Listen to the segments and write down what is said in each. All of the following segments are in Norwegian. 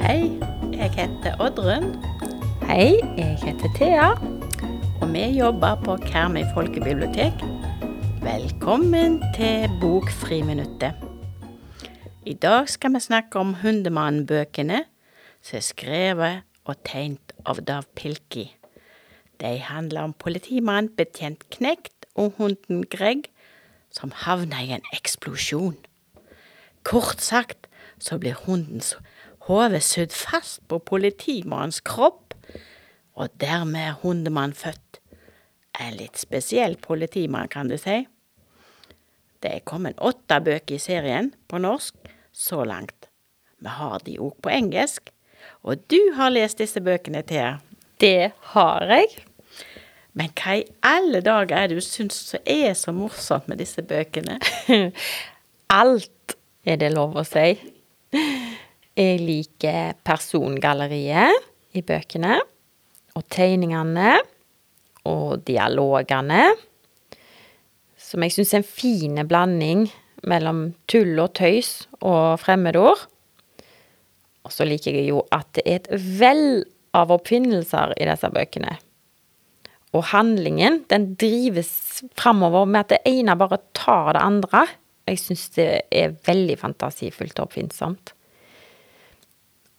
Hei, jeg heter Oddrun, Hei, jeg heter Thea. og vi jobber på Karmøy folkebibliotek. Velkommen til Bokfriminuttet. I dag skal vi snakke om Hundemannen-bøkene, som er skrevet og tegnet av Dav Pilki. De handler om politimann betjent Knekt og hunden Greg, som havner i en eksplosjon. Kort sagt så blir hundens hode sydd fast på politimannens kropp, og dermed er hundemann født. En litt spesiell politimann, kan du si. Det er kommet åtte bøker i serien på norsk så langt. Vi har de òg på engelsk, og du har lest disse bøkene, til. Det har jeg. Men hva i alle dager er det du syns er så morsomt med disse bøkene? Alt er det lov å si. Jeg liker persongalleriet i bøkene, og tegningene, og dialogene, som jeg syns er en fin blanding mellom tull og tøys og fremmedord. Og så liker jeg jo at det er et vell av oppfinnelser i disse bøkene. Og handlingen, den drives framover med at det ene bare tar det andre. Jeg syns det er veldig fantasifullt og oppfinnsomt.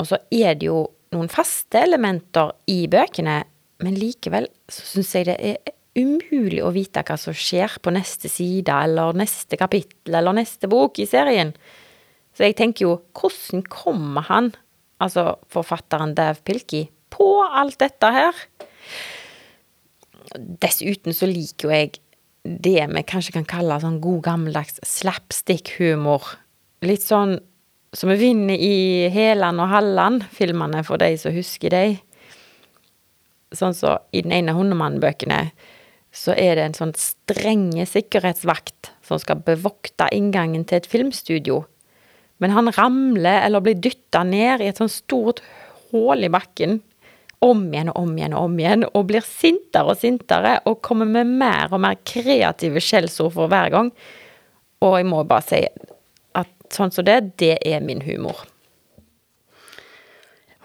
Og så er det jo noen faste elementer i bøkene, men likevel så syns jeg det er umulig å vite hva som skjer på neste side, eller neste kapittel, eller neste bok i serien. Så jeg tenker jo, hvordan kommer han, altså forfatteren Dav Pilkey, på alt dette her? Dessuten så liker jo jeg det vi kanskje kan kalle sånn god gammeldags slapstick-humor. Litt sånn som vi vinner i Heland og Halland-filmene, for de som husker de. Sånn så i den ene Hundemann-bøkene så er det en sånn strenge sikkerhetsvakt som skal bevokte inngangen til et filmstudio. Men han ramler eller blir dytta ned i et sånn stort hull i bakken om igjen og om igjen og om igjen, og blir sintere og sintere og kommer med mer og mer kreative skjellsord for hver gang. Og jeg må bare si at sånn som det, det er min humor.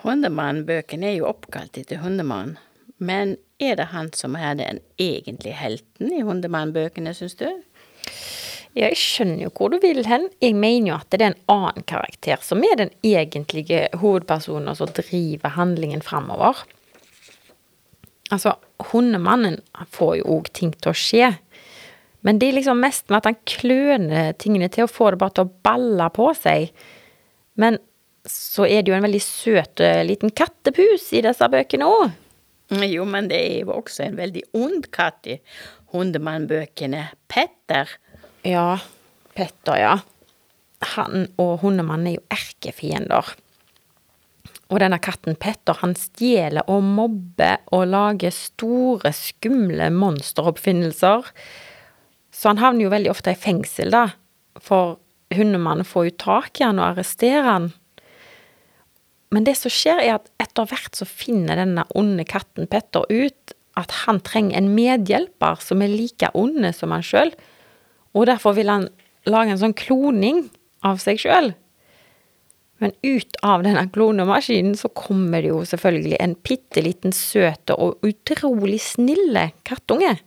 Hundemann-bøkene er jo oppkalt etter Hundemann, men er det han som er den egentlige helten i Hundemann-bøkene, syns du? Ja, jeg skjønner jo hvor du vil hen. Jeg mener jo at det er en annen karakter som er den egentlige hovedpersonen som driver handlingen framover. Altså, hundemannen får jo òg ting til å skje. Men det er liksom mest med at han kløner tingene til å få det bare til å balle på seg. Men så er det jo en veldig søt eh, liten kattepus i disse bøkene òg. Jo, men det er jo også en veldig ond katt i Hundemann-bøkene. Petter. Ja, Petter, ja. Han og hundemannen er jo erkefiender. Og denne katten Petter, han stjeler og mobber og lager store, skumle monsteroppfinnelser. Så han havner jo veldig ofte i fengsel, da. For hundemannen får jo tak i han og arresterer han. Men det som skjer, er at etter hvert så finner denne onde katten Petter ut at han trenger en medhjelper som er like onde som han sjøl. Og derfor vil han lage en sånn kloning av seg sjøl. Men ut av denne klonemaskinen så kommer det jo selvfølgelig en bitte liten søte og utrolig snille kattunge.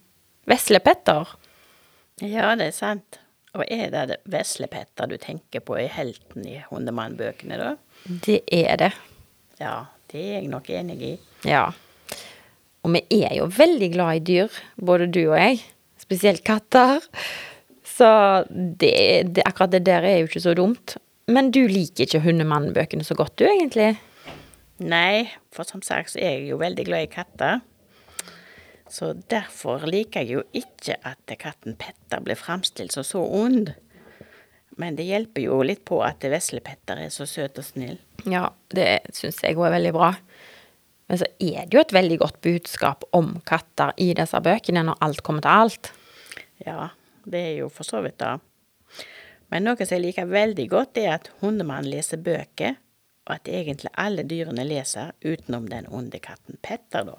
Vesle-Petter. Ja, det er sant. Og er det det Vesle-Petter du tenker på i helten i Hundemann-bøkene, da? Det er det. Ja, det er jeg nok enig i. Ja. Og vi er jo veldig glad i dyr, både du og jeg. Spesielt katter. Så det, det, akkurat det der er jo ikke så dumt. Men du liker ikke hundemannbøkene så godt, du, egentlig? Nei, for som sagt så er jeg jo veldig glad i katter. Så derfor liker jeg jo ikke at katten Petter blir framstilt som så ond. Men det hjelper jo litt på at Vesle-Petter er så søt og snill. Ja, det syns jeg òg er veldig bra. Men så er det jo et veldig godt budskap om katter i disse bøkene, når alt kommer til alt. Ja, det er jo for så vidt det. Men noe som jeg liker veldig godt, er at hundemannen leser bøker, og at egentlig alle dyrene leser, utenom den onde katten Petter, da.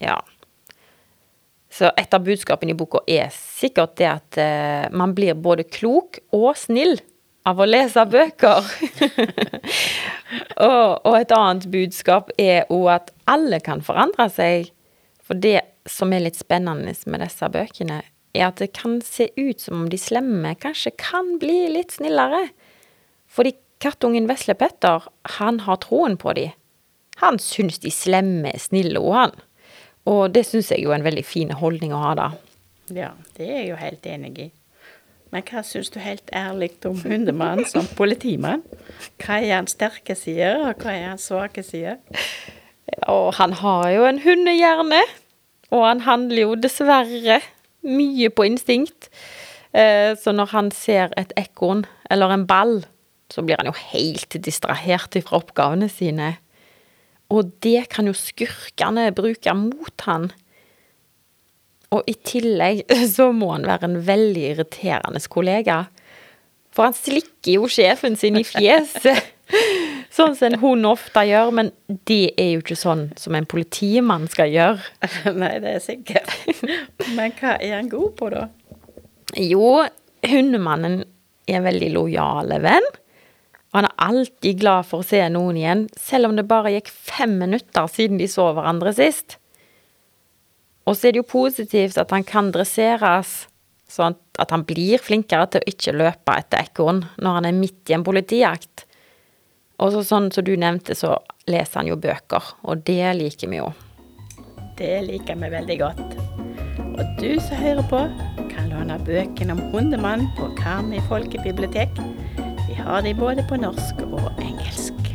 Ja. Så et av budskapene i boka er sikkert det at eh, man blir både klok og snill av å lese bøker. og, og, et annet budskap er òg at alle kan forandre seg. For det som er litt spennende med disse bøkene, er at det kan se ut som om de slemme kanskje kan bli litt snillere. Fordi kattungen Vesle Petter, han har troen på de. Han syns de slemme er snille òg, han. Og det syns jeg jo er en veldig fin holdning å ha, da. Ja, det er jeg jo helt enig i. Men hva syns du helt ærlig om hundemannen som politimann? Hva er hans sterke sider, og hva er hans svake sider? Og han har jo en hundehjerne, og han handler jo dessverre mye på instinkt. Eh, så når han ser et ekorn eller en ball, så blir han jo helt distrahert fra oppgavene sine. Og det kan jo skurkene bruke mot han. Og i tillegg så må han være en veldig irriterende kollega. For han slikker jo sjefen sin i fjeset. Sånn som en hund ofte gjør, men det er jo ikke sånn som en politimann skal gjøre. Nei, det er sikkert. Men hva er han god på, da? Jo, hundemannen er en veldig lojal venn. Og han er alltid glad for å se noen igjen, selv om det bare gikk fem minutter siden de så hverandre sist. Og så er det jo positivt at han kan dresseres, sånn at han blir flinkere til å ikke løpe etter ekorn når han er midt i en politijakt. Og så sånn som du nevnte, så leser han jo bøker, og det liker vi jo. Det liker vi veldig godt. Og du som hører på, kan låne bøkene om Hundemann på Karmøy folkebibliotek Vi har de både på norsk og engelsk.